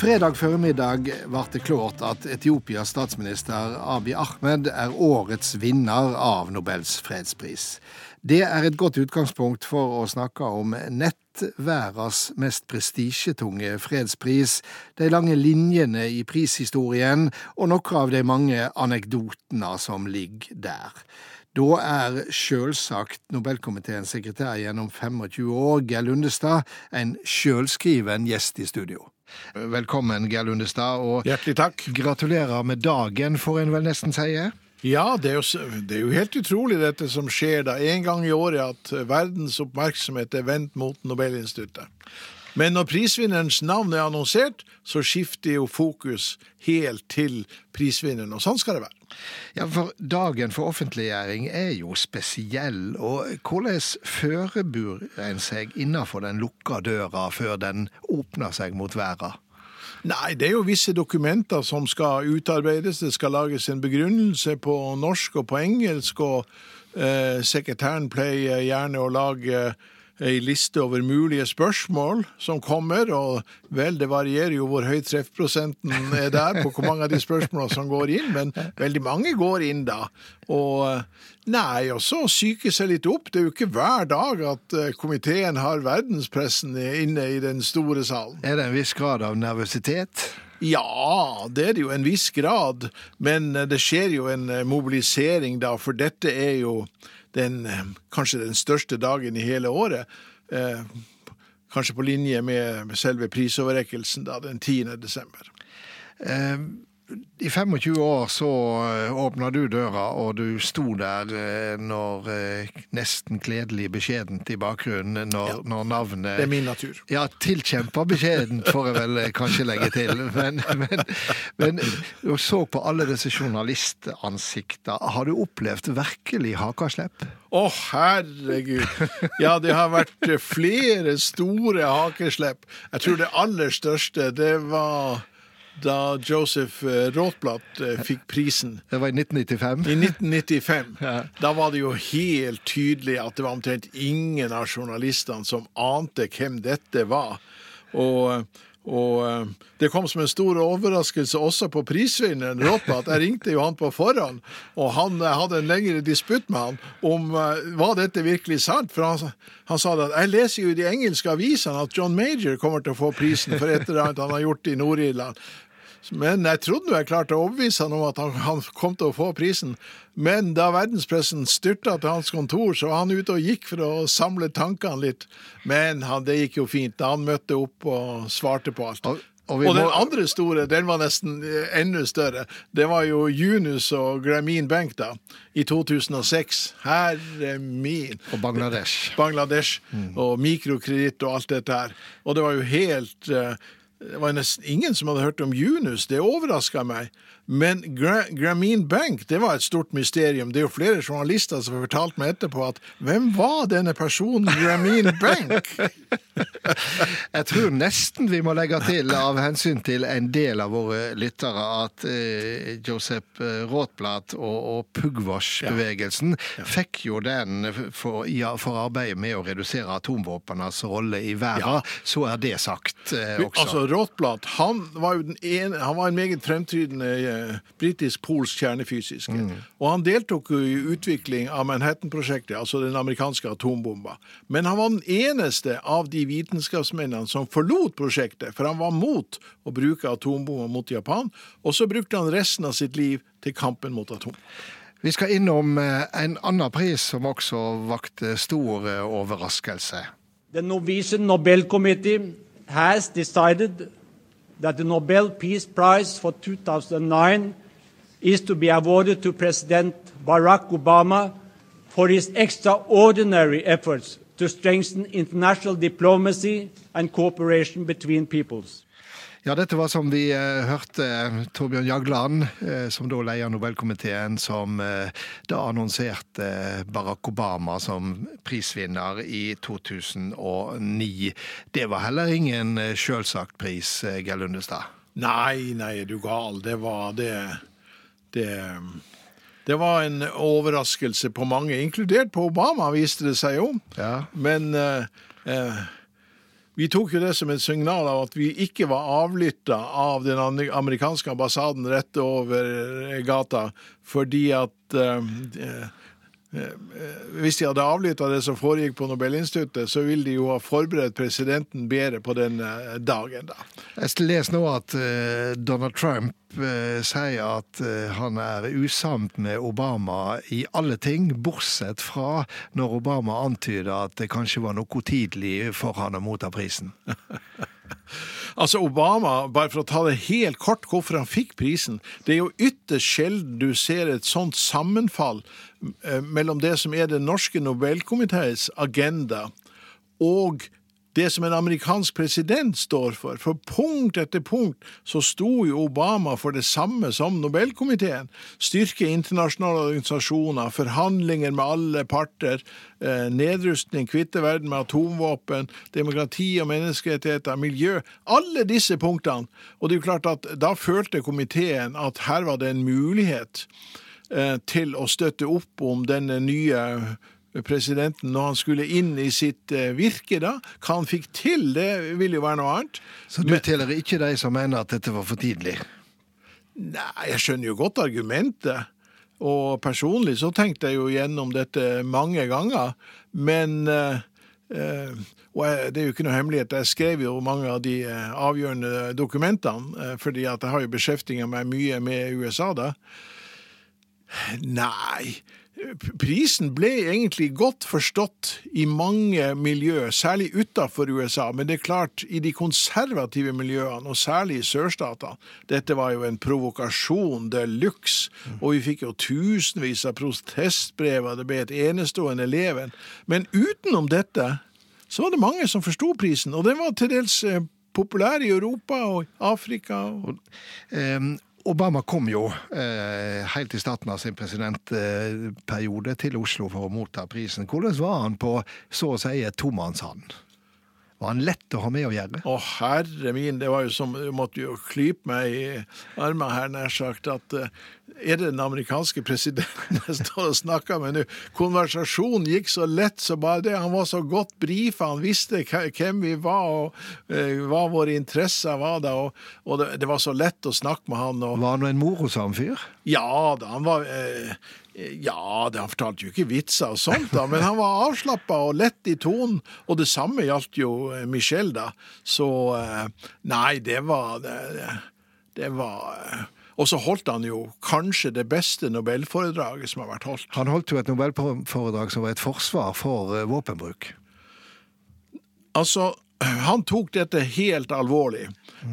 Fredag formiddag ble det klart at Etiopias statsminister Abiy Ahmed er årets vinner av Nobels fredspris. Det er et godt utgangspunkt for å snakke om nettverdens mest prestisjetunge fredspris, de lange linjene i prishistorien og noen av de mange anekdotene som ligger der. Da er sjølsagt Nobelkomiteens sekretær gjennom 25 år, Geir Lundestad, en sjølskriven gjest i studio. Velkommen, Geir Lundestad, og Hjertelig takk. gratulerer med dagen, får en vel nesten si. Ja, det er, jo, det er jo helt utrolig dette som skjer da en gang i året, at verdens oppmerksomhet er vendt mot Nobelinstituttet. Men når prisvinnerens navn er annonsert, så skifter jo fokus helt til prisvinneren, og sånn skal det være. Ja, for dagen for offentliggjøring er jo spesiell, og hvordan forbereder en seg innenfor den lukka døra før den åpner seg mot verden? Nei, det er jo visse dokumenter som skal utarbeides. Det skal lages en begrunnelse på norsk og på engelsk, og eh, sekretæren pleier gjerne å lage ei liste over mulige spørsmål som kommer, og vel, det varierer jo hvor høy treffprosenten er der på hvor mange av de spørsmålene som går inn, men veldig mange går inn da. Og nei, og så psyke seg litt opp. Det er jo ikke hver dag at eh, komiteen har verdenspressen inne i den store salen. Er det en viss grad av nervøsitet? Ja, det er det jo en viss grad, men eh, det skjer jo en eh, mobilisering da, for dette er jo den, eh, kanskje den største dagen i hele året. Eh, kanskje på linje med selve prisoverrekkelsen da, den 10. desember. Eh, I 25 år så eh, åpna du døra, og du sto der eh, når eh, nesten kledelig beskjedent i bakgrunnen når, når navnet Det er min natur. Ja, tilkjempa beskjedent, får jeg vel kanskje legge til. Men, men, men du så på alle disse journalistansikta. Har du opplevd virkelig hakaslepp? Å, herregud. Ja, det har vært flere store hakeslepp. Jeg tror det aller største, det var da Joseph eh, Rothblatt eh, fikk prisen. Det var i 1995. I 1995. Ja. Da var det jo helt tydelig at det var omtrent ingen av journalistene som ante hvem dette var. Og, og eh, det kom som en stor overraskelse også på prisvinneren Rothblatt. Jeg ringte jo han på forhånd, og han hadde en lengre disputt med han om var dette virkelig sant. For han, han sa at jeg leser jo i de engelske avisene at John Major kommer til å få prisen for et eller annet han har gjort i Nord-Irland. Men jeg trodde jeg klarte å overbevise han om at han, han kom til å få prisen. Men da verdenspressen styrta til hans kontor, så var han ute og gikk for å samle tankene litt. Men han, det gikk jo fint. da Han møtte opp og svarte på alt. Og- og Og, den må- andre store, den var nesten eh, enda større. Det var jo Junus og Grameen Bank da, i 2006. Herre min. Og Bangladesh. Bangladesh og mikrokreditt og alt dette her. Og det var jo helt eh, Det var nesten ingen som hadde hørt om Junus. Det overraska meg. Men Gra Grameen Bank det var et stort mysterium. Det er jo flere journalister som har fortalt meg etterpå at hvem var denne personen Grameen Bank? Jeg tror nesten vi må legge til, av hensyn til en del av våre lyttere, at eh, Josep eh, og, og Pugwash-bevegelsen fikk jo den for, ja, for arbeidet med å redusere atomvåpenes rolle i verden. Så er det sagt eh, også. Altså, Rothblatt han var jo den ene, han var en meget fremtredende eh, britisk-polsk kjernefysiske. Og han deltok jo i utvikling av Manhattan-prosjektet, altså den amerikanske atombomba. Men han var den eneste av de vitenskapsmennene som forlot prosjektet, for han var mot å bruke atombomba mot Japan, og så brukte han resten av sitt liv til kampen mot atom. Vi skal innom eh, en annen pris som også vakte stor eh, overraskelse. The Norwegian Nobel Committee has decided that the Nobel Peace Prize for 2009 is to be awarded to President Barack Obama for his extraordinary efforts to strengthen international diplomacy and cooperation between peoples. Ja, dette var som vi eh, hørte eh, Torbjørn Jagland, eh, som da leder Nobelkomiteen, som eh, da annonserte eh, Barack Obama som prisvinner i 2009. Det var heller ingen eh, selvsagt pris, Geir Lundestad. Nei, nei, er du gal. Det var det Det, det var en overraskelse på mange, inkludert på Obama, viste det seg jo. Ja. Men eh, Vi tok jo det som et signal av at vi ikke var avlytta av den amerikanske ambassaden rett over gata, fordi at uh, hvis de hadde avlytta det som foregikk på Nobelinstituttet, så ville de jo ha forberedt presidenten bedre på den dagen. da. Jeg leser nå at Donald Trump sier at han er usamt med Obama i alle ting, bortsett fra når Obama antyder at det kanskje var noe tidlig for han å motta prisen. Altså Obama, bare for å ta det helt kort hvorfor han fikk prisen Det er jo ytterst sjelden du ser et sånt sammenfall mellom det som er Den norske Nobelkomiteens agenda, og det som en amerikansk president står for. For punkt etter punkt så sto jo Obama for det samme som Nobelkomiteen. Styrke internasjonale organisasjoner, forhandlinger med alle parter, eh, nedrustning, kvitte verden med atomvåpen, demokrati og menneskerettigheter, miljø. Alle disse punktene. Og det er jo klart at da følte komiteen at her var det en mulighet eh, til å støtte opp om denne nye presidenten når han skulle inn i sitt virke, da. Hva han fikk til, det ville jo være noe annet. Så du teller ikke de som mener at dette var for tidlig? Nei, jeg skjønner jo godt argumentet. Og personlig så tenkte jeg jo gjennom dette mange ganger. Men eh, Og jeg, det er jo ikke noe hemmelighet, jeg skrev jo mange av de avgjørende dokumentene, fordi at jeg har jo beskjeftiga meg mye med USA da. Nei Prisen ble egentlig godt forstått i mange miljøer, særlig utenfor USA, men det er klart, i de konservative miljøene, og særlig i sørstatene, dette var jo en provokasjon de luxe, og vi fikk jo tusenvis av protestbrev, og det ble et enestående leven. Men utenom dette så var det mange som forsto prisen, og den var til dels populær i Europa og Afrika. Og, um Obama kom jo eh, helt i starten av sin presidentperiode til Oslo for å motta prisen. Hvordan var han på så å si tomannshånd? Var han lett å ha med å gjøre? Å, herre min, det var jo som Du måtte jo klype meg i armene her, nær sagt, at uh, er det den amerikanske presidenten jeg står og snakker med nå? Konversasjonen gikk så lett så bare det. Han var så godt brifa, han visste hvem vi var, og uh, hva våre interesser var da, og, og det, det, var så lett å snakke med han. Og... Var han en morosam fyr? Ja da, han var uh, ja, det han fortalte jo ikke vitser og sånt, da, men han var avslappa og lett i tonen. Og det samme gjaldt jo Michel, da. Så nei, det var Det, det var og så holdt han jo kanskje det beste nobelforedraget som har vært holdt. Han holdt jo et nobelforedrag som var et forsvar for våpenbruk. Altså, han tok dette helt alvorlig.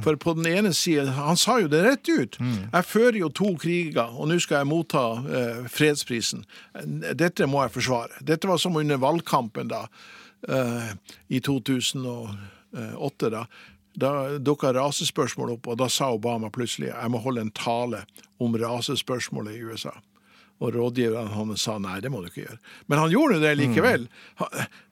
For på den ene siden, Han sa jo det rett ut. Jeg fører jo to kriger, og nå skal jeg motta eh, fredsprisen. Dette må jeg forsvare. Dette var som under valgkampen da, eh, i 2008. da. Da dukka rasespørsmålet opp, og da sa Obama plutselig jeg må holde en tale om rasespørsmålet i USA. Og rådgiveren hans sa nei, det må du ikke gjøre. Men han gjorde det likevel.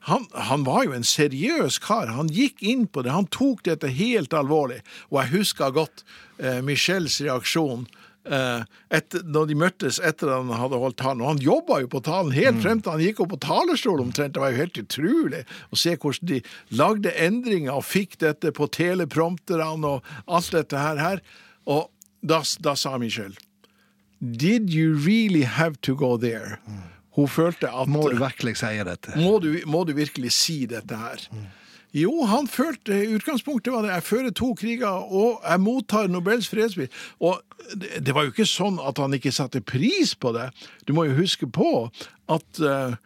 Han, han, var jo en seriøs kar. Han gikk inn på det. Han tok dette helt alvorlig. Og jeg husker godt eh, Michels reaksjon eh, etter, når de møttes etter han hadde holdt talen. Og han jobba jo på talen helt frem til han gikk opp på talerstolen omtrent. Det var jo helt utrolig å se hvordan de lagde endringer og fikk dette på teleprompterne og alt dette her. Og da, da sa Michel Did you really have to go there? Hun følte at Må du virkelig si dette? Må du, må du virkelig si dette her? Jo, han følte utgangspunktet var det. Jeg fører to kriger, og jeg mottar Nobels fredspris. Og det, var jo ikke sånn at han ikke satte pris på det. Du må jo huske på at uh,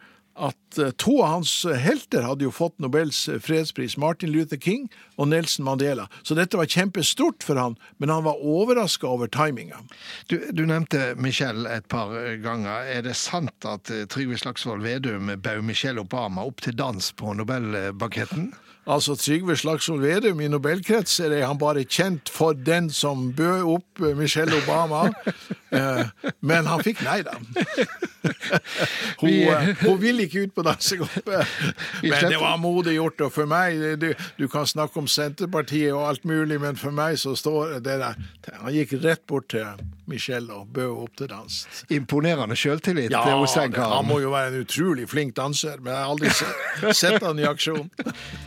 at to av hans helter hadde jo fått Nobels fredspris, Martin Luther King og Nelson Mandela. Så dette var kjempestort for han, men han var overraska over timinga. Du, du, nevnte Michelle et par ganger. Er det sant at Trygve Slagsvold Vedum bød Michelle Obama opp til dans på Nobelbaketten? Altså, Trygve Slagsvold Vedum i Nobelkretser er han bare kjent for den som bød opp Michelle Obama. Men han fikk nei, da. Hun, hun ville ikke ut på dansegulvet. Men det var modig gjort. Og for meg du, du, kan snakke om Senterpartiet og alt mulig, men for meg så står det der Han gikk rett bort til Michelle og bød opp til dans. Imponerende sjøltillit ja, hos den karen. Han må jo være en utrolig flink danser, men jeg har aldri sett, sett han i aksjon.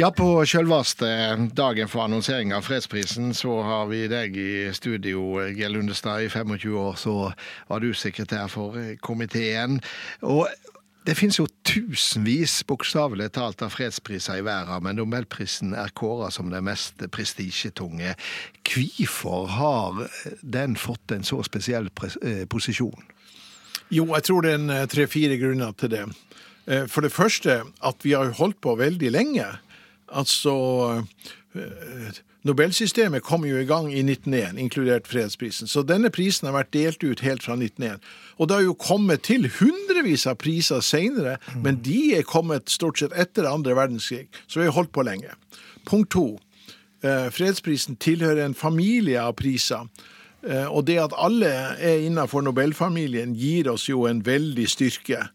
Ja, på selveste dagen for annonsering av fredsprisen, så har vi deg i studio, Geir Lundestad. I 25 år så var du sekretær for komiteen. Og det finnes jo tusenvis, bokstavelig talt, av fredspriser i verden, men Nobelprisen er kåra som den mest prestisjetunge. Hvorfor har den fått en så spesiell eh, posisjon? Jo, jeg tror det er eh, tre-fire grunner til det. Eh, for det første at vi har holdt på veldig lenge. Altså Nobelsystemet kom jo i gang i 1901, inkludert fredsprisen. Så denne prisen har vært delt ut helt fra 1901. Og det har jo kommet til hundrevis av priser seinere, men de er kommet stort sett etter andre verdenskrig. Så vi har holdt på lenge. Punkt to. Eh, fredsprisen tilhører en familie av priser. Eh, og det at alle er innenfor Nobelfamilien, gir oss jo en veldig styrke.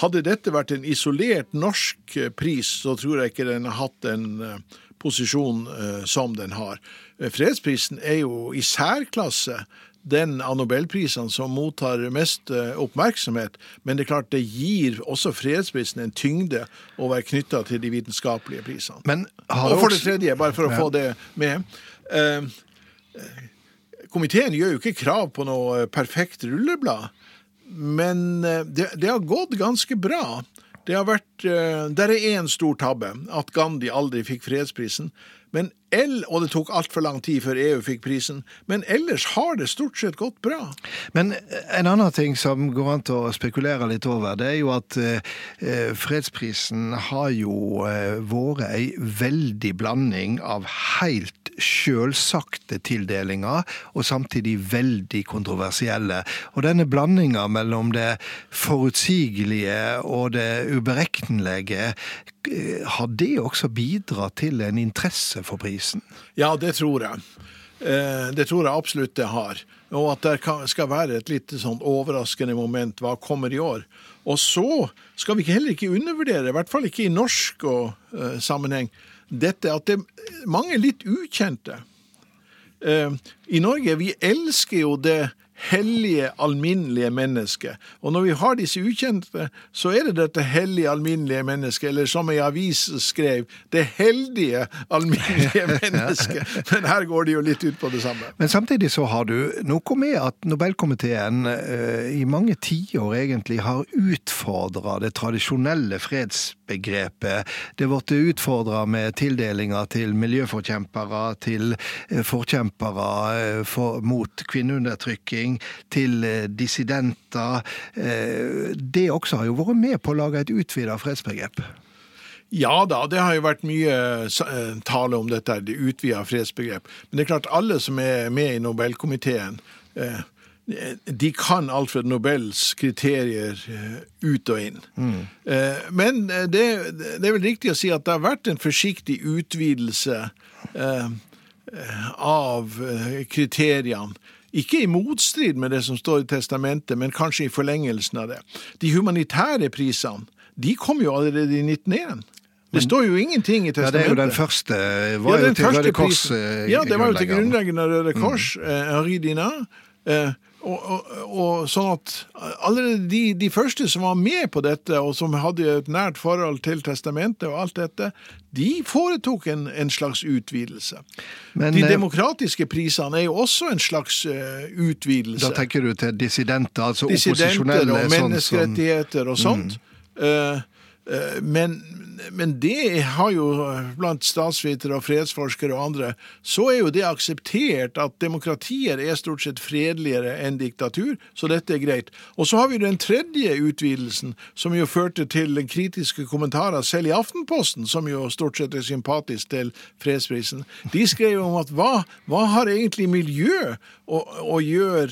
Hadde dette vært en isolert norsk pris, så tror jeg ikke den har hatt en eh, posisjon eh, som den har. Eh, fredsprisen er jo i særklasse den av nobelprisene som mottar mest eh, oppmerksomhet, men det er klart det gir også fredsprisen en tyngde å være knytta til de vitenskapelige prisene. og for det tredje, bare for å få det med eh, Komiteen gjør jo ikke krav på noe perfekt rulleblad, men det, det har gått ganske bra. Det har vært, uh, Der er én stor tabbe, at Gandhi aldri fikk fredsprisen. Men L, og det tok altfor lang tid før EU fikk prisen. Men ellers har det stort sett gått bra. Men en annen ting som går an til å spekulere litt over, det er jo at eh, fredsprisen har jo eh, vært ei veldig blanding av helt sjølsagte tildelinger, og samtidig veldig kontroversielle. Og denne blandinga mellom det forutsigelige og det ubereknelige, eh, har det også bidratt til en interesse for prisen? Ja, det tror jeg. Eh, det tror jeg absolutt det har. Og at det skal være et litt sånn overraskende moment. Hva kommer i år? Og så skal vi heller ikke undervurdere, i hvert fall ikke i norsk og, uh, sammenheng, dette at det er mange litt ukjente. Uh, I Norge vi elsker jo det hellige, alminnelige mennesket. Og når vi har disse ukjente, så er det dette hellige, alminnelige mennesket, eller som ei avis skrev, det heldige, alminnelige mennesket. Men her går det jo litt ut på det samme. Men samtidig så har du noe med at Nobelkomiteen uh, i mange tiår egentlig har utfordra det tradisjonelle fredsbegrepet. Det ble utfordra med tildelinger til miljøforkjempere, til uh, forkjempere uh, for, mot kvinneundertrykking til eh, dissidenter. Eh, det også har jo vært med på å lage et utvida fredsbegrep. Ja da, det har jo vært mye eh, tale om dette, det utvida fredsbegrep. Men det er klart, alle som er med i Nobelkomiteen, de kan Alfred Nobels kriterier ut og inn. Mm. Men det, det, er vel riktig å si at det har vært en forsiktig utvidelse av kriteriene ikke i motstrid med det som står i testamentet, men kanskje i forlengelsen av det. De humanitære prisene de kom jo allerede i 1901. Det står jo ingenting i testamentet. Ja, Det er jo den første. Var ja, jo til Røde Kors. Ja, det var jo til grunnleggende Røde Kors, mm. eh, Henri Dina. Eh, og, og, og, sånn at allerede de, de, første som var med på dette, og som hadde et nært forhold til testamentet og alt dette, de foretok en, en slags utvidelse. Men, de eh, demokratiske prisene er jo også en slags uh, utvidelse. Da tenker du til dissidenter, altså dissidenter opposisjonelle? Og menneskerettigheter og sånt. Mm. Uh, men men det har jo blant statsvitere og fredsforskere og andre, så er jo det akseptert at demokratier er stort sett fredeligere enn diktatur, så dette er greit. Og så har vi den tredje utvidelsen, som jo førte til kritiske kommentarer selv i Aftenposten, som jo stort sett er sympatisk til fredsprisen. De skrev om at hva, hva har egentlig miljø å, å gjøre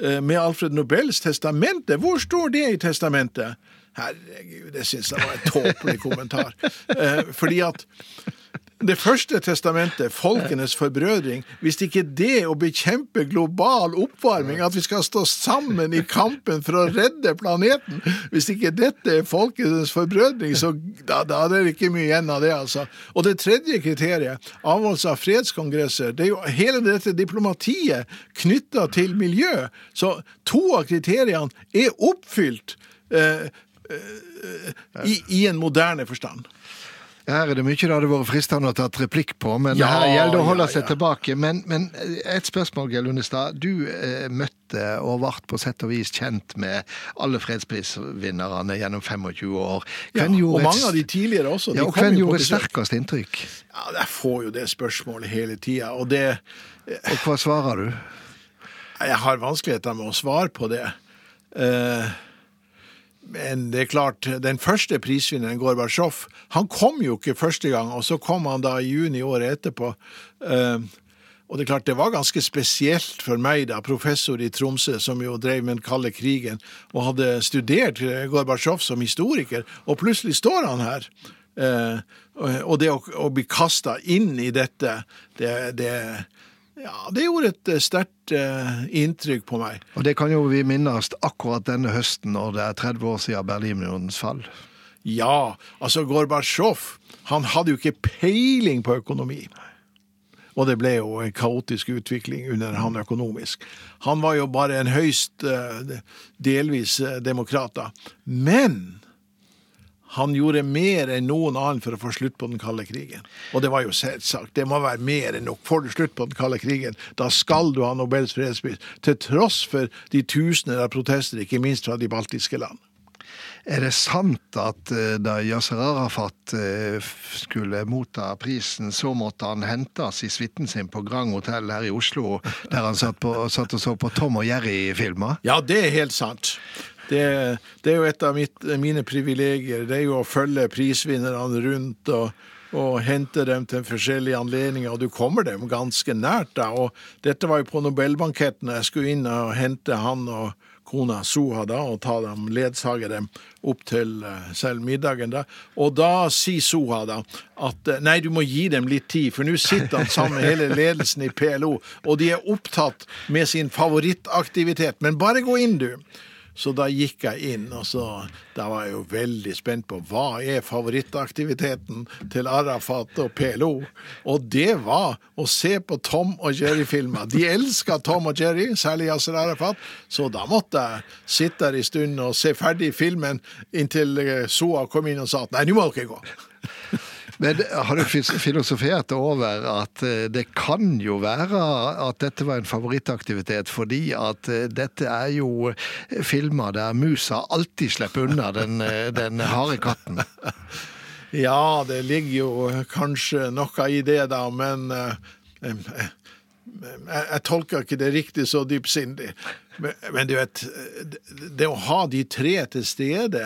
eh, med Alfred Nobels testamente? Hvor står det i testamentet? Herregud, det syns jeg var en tåpelig kommentar. Eh, fordi at det første testamentet, folkenes forbrødring, hvis ikke det å bekjempe global oppvarming, at vi skal stå sammen i kampen for å redde planeten, hvis ikke dette er folkenes forbrødring, så da, da er det ikke mye igjen av det, altså. Og det tredje kriteriet, avholdelse av fredskongresser, det er jo hele dette diplomatiet knytta til miljø. Så to av kriteriene er oppfylt. Eh, i, i en moderne forstand. Her er det mye det hadde vært fristende å ta et replikk på, men Ja, her gjelder det å holde ja, seg ja. tilbake. Men, men et spørsmål, Geir Lundestad. Du eh, møtte og ble på sett og vis kjent med alle fredsprisvinnerne gjennom 25 år. Ja, Hvem og gjorde et- mange av de tidligere også. De ja, og hvem jo gjorde sterkest inntrykk? Ja, Jeg får jo det spørsmålet hele tida, og det Og hva svarer du? Jeg har vanskeligheter med å svare på det. Eh, men det er klart, den første prisvinneren, Gorbatsjov, han kom jo ikke første gang, og så kom han da i juni året etterpå. Eh, og det er klart, det var ganske spesielt for meg, da, professor i Tromsø, som jo drev med den kalde krigen, og hadde studert eh, Gorbatsjov som historiker, og plutselig står han her. Eh, og- det å bli kasta inn i dette, det, det ja, det gjorde et eh, sterkt eh, inntrykk på meg. Og det kan jo vi minnes akkurat denne høsten når det er 30 år siden Berlinmurens fall. Ja, altså Gorbatsjov, han hadde jo ikke peiling på økonomi. Og det ble jo en kaotisk utvikling under han økonomisk. Han var jo bare en høyst eh, delvis eh, demokrat da. Men han gjorde mer enn noen annen for å få slutt på den kalde krigen. Og det var jo selvsagt. Det må være mer enn nok. Får du slutt på den kalde krigen, da skal du ha Nobels fredspris. Til tross for de tusener av protester, ikke minst fra de baltiske land. Er det sant at eh, da Yasser Arafat eh, skulle motta prisen, så måtte han hentes i suiten sin på Grand Hotell her i Oslo, der han satt, på, satt og så på Tom og Jerry-filmer? Ja, det er helt sant. Det, det er jo et av mitt, mine privilegier. Det er jo å følge prisvinnerne rundt og, og hente dem til forskjellige anledninger, og du kommer dem ganske nært. da. Og dette var jo på Nobelbanketten. Jeg skulle inn og hente han og kona Soha da, og ta dem, ledsage dem opp til eh, selv middagen. da. Og da sier Soha da at eh, nei, du må gi dem litt tid, for nå sitter han sammen med hele ledelsen i PLO, og de er opptatt med sin favorittaktivitet. Men bare gå inn, du. Så da gikk jeg inn, og så da var jeg jo veldig spent på hva er favorittaktiviteten til Arafat og PLO. Og det var å se på Tom og Jerry-filmer. De elska Tom og Jerry, særlig Yasser Arafat, så da måtte jeg sitte der en stund og se ferdig filmen inntil eh, Soa kom inn og sa at nei, nå må dere gå. Men har du filosofert over at eh, det kan jo være at dette var en favorittaktivitet, fordi at eh, dette er jo filmer der musa alltid slipper unna den, eh, den harde katten? Ja, det ligger jo kanskje noe i det, da, men eh, eh, jeg, jeg tolker ikke det riktig så dypsindig. Men, men du vet, det, å ha de tre til stede,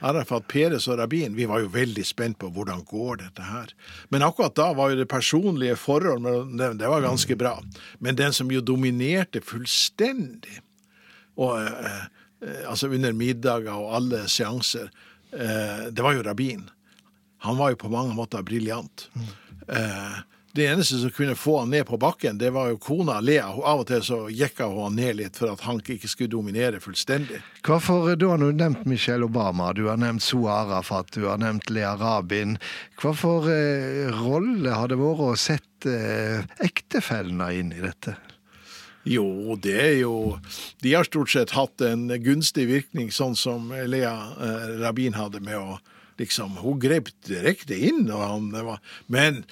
Arafat, Peres og Rabin, vi var jo veldig spent på hvordan går dette her. Men akkurat da var jo det personlige forhold mellom dem, det var ganske bra. Men den som jo dominerte fullstendig, og, eh, altså under middager og alle seanser, eh, det var jo Rabin. Han var jo på mange måter briljant. Eh, det eneste som kunne få han ned på bakken, det var jo kona Lea. Av og til så jekka hun han ned litt for at han ikke skulle dominere fullstendig. Hvorfor, Du har nå nevnt Michelle Obama, du har nevnt Soa Arafat, du har nevnt Lea Rabin. Hvorfor eh, rolle har det vært å sette eh, ektefellene inn i dette? Jo, det er jo De har stort sett hatt en gunstig virkning, sånn som Lea eh, Rabin hadde med å liksom Hun grep direkte inn, og han var Men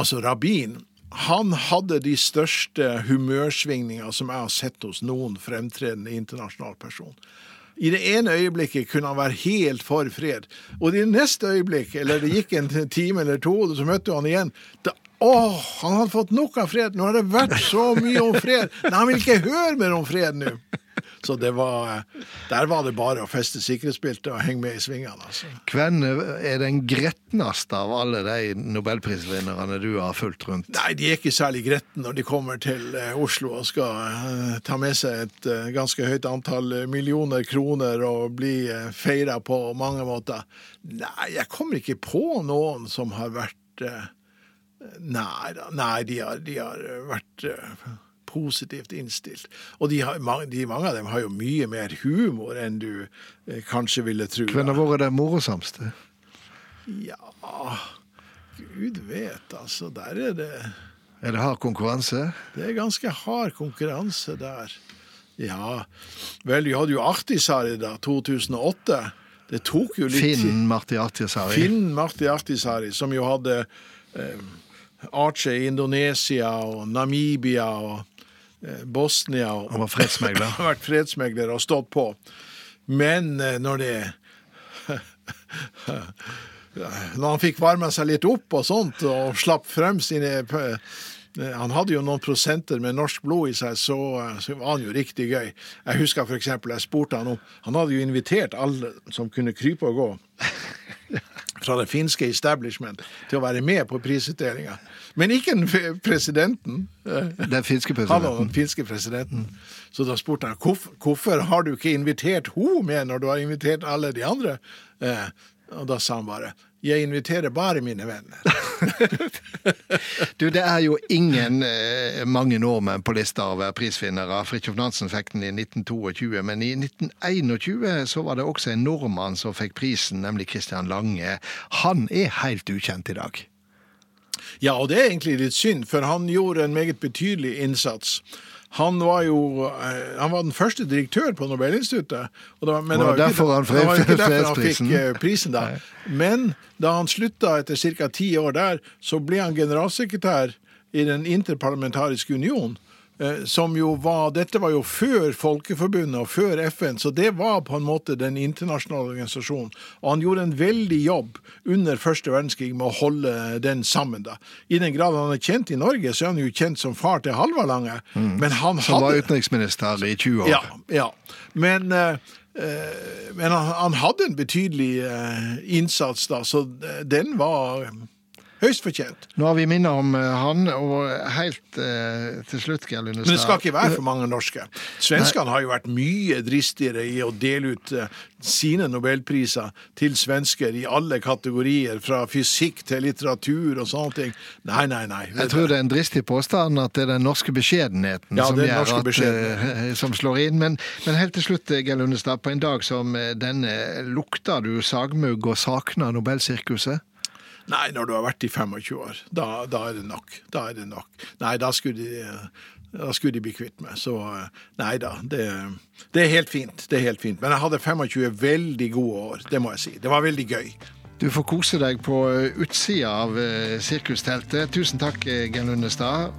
altså, rabbin, han hadde de største humørsvingninger som jeg har sett hos noen fremtredende internasjonal person. I det ene øyeblikket kunne han være helt for fred, og i det neste øyeblikk, eller det gikk en time eller to, og så møtte han igjen. Da, åh, han hadde fått nok av fred! Nå har det vært så mye om fred! Nei, han vil ikke høre mer om fred nå! Så det var, der var det bare å feste sikkerhetsbeltet og henge med i svingene. altså. Hvem er den gretneste av alle de nobelprisvinnerne du har fulgt rundt? Nei, de er ikke særlig gretne når de kommer til eh, Oslo og skal eh, ta med seg et eh, ganske høyt antall eh, millioner kroner og bli feira på mange måter. Nei, jeg kommer ikke på noen som har vært eh, Nei da. Nei, de har, de har vært eh, positivt innstilt. Og de, har, de, mange av dem har jo mye mer humor enn du eh, kanskje ville tro. Hvem har vært det morosomste? Ja, gud vet, altså. Der er det Er det hard konkurranse? Det er ganske hard konkurranse der. Ja, vel, vi hadde jo Artisari da, 2008. det tok jo litt Finn Marti Artisari. Finn Marti Artisari, som jo hadde eh, Arche i Indonesia og Namibia og Bosnia. Og, Han var fredsmegler. har vært fredsmegler og stått på. Men eh, når det Når han fikk varma seg litt opp og sånt, og slapp frem sine eh, han hadde jo noen prosenter med norsk blod i seg, så, så var han jo riktig gøy. Jeg husker eksempel, jeg spurte han om Han hadde jo invitert alle som kunne krype og gå fra det finske establishment til å være med på prisutdelinga. Men ikke den presidenten. Den finske Han var presidenten. den finske presidenten. Så da spurte han hvorfor, hvorfor har du ikke invitert hun med når du har invitert alle de andre. Eh, og da sa han bare jeg inviterer bare mine venner. Du, det er jo ingen eh, mange nordmenn på lista over prisvinnere. Fridtjof Nansen fikk den i 1922, men i 1921 så var det også en nordmann som fikk prisen, nemlig Christian Lange. Han er helt ukjent i dag. Ja, og det er egentlig litt synd, for han gjorde en meget betydelig innsats. Han var jo eh, han var den første direktør på Nobelinstituttet. Og det var, men Det var derfor ikke- han det var ikke derfor han fikk eh, prisen. da. Men da han slutta etter ca. ti år der, så ble han generalsekretær i Den interparlamentariske union. Eh, Som jo var, Dette var jo før Folkeforbundet og før FN, så det var på en måte den internasjonale organisasjonen. Og han gjorde en veldig jobb under første verdenskrig med å holde den sammen. da. I den grad han er kjent i Norge, så er han jo kjent som far til Halvard Lange. Men han hadde... Som var utenriksminister i 20 år. ja, ja. Men, eh, eh, men han, han hadde en betydelig innsats, da, så den var høyst fortjent. Nå har vi minnet om eh, han, og helt eh, til slutt, Geir Lundestad Men det skal ikke være for mange norske. Svenskene har jo vært mye dristigere i å dele ut eh, sine nobelpriser til svensker i alle kategorier, fra fysikk til litteratur og sånne ting. Nei, nei, nei. Jeg tror det er en dristig påstand at det er den norske beskjedenheten Ja, som, den norske at, beskjedenheten. eh, som slår inn. Men, men helt til slutt, Geir Lundestad, på en dag som eh, denne, lukter du sagmugg og savner Nobelsirkuset? Nei, når du har vært i 25 år. Da, da er det nok. Da er det nok. Nei, da skulle de da skulle de bli kvitt meg. Så nei da, det, det, er helt fint. det er helt fint. Men jeg hadde 25 veldig gode år, det må jeg si. Det var veldig gøy. Du får kose deg på eh, utsida av eh, sirkusteltet. Tusen takk, eh, Geir Lundestad.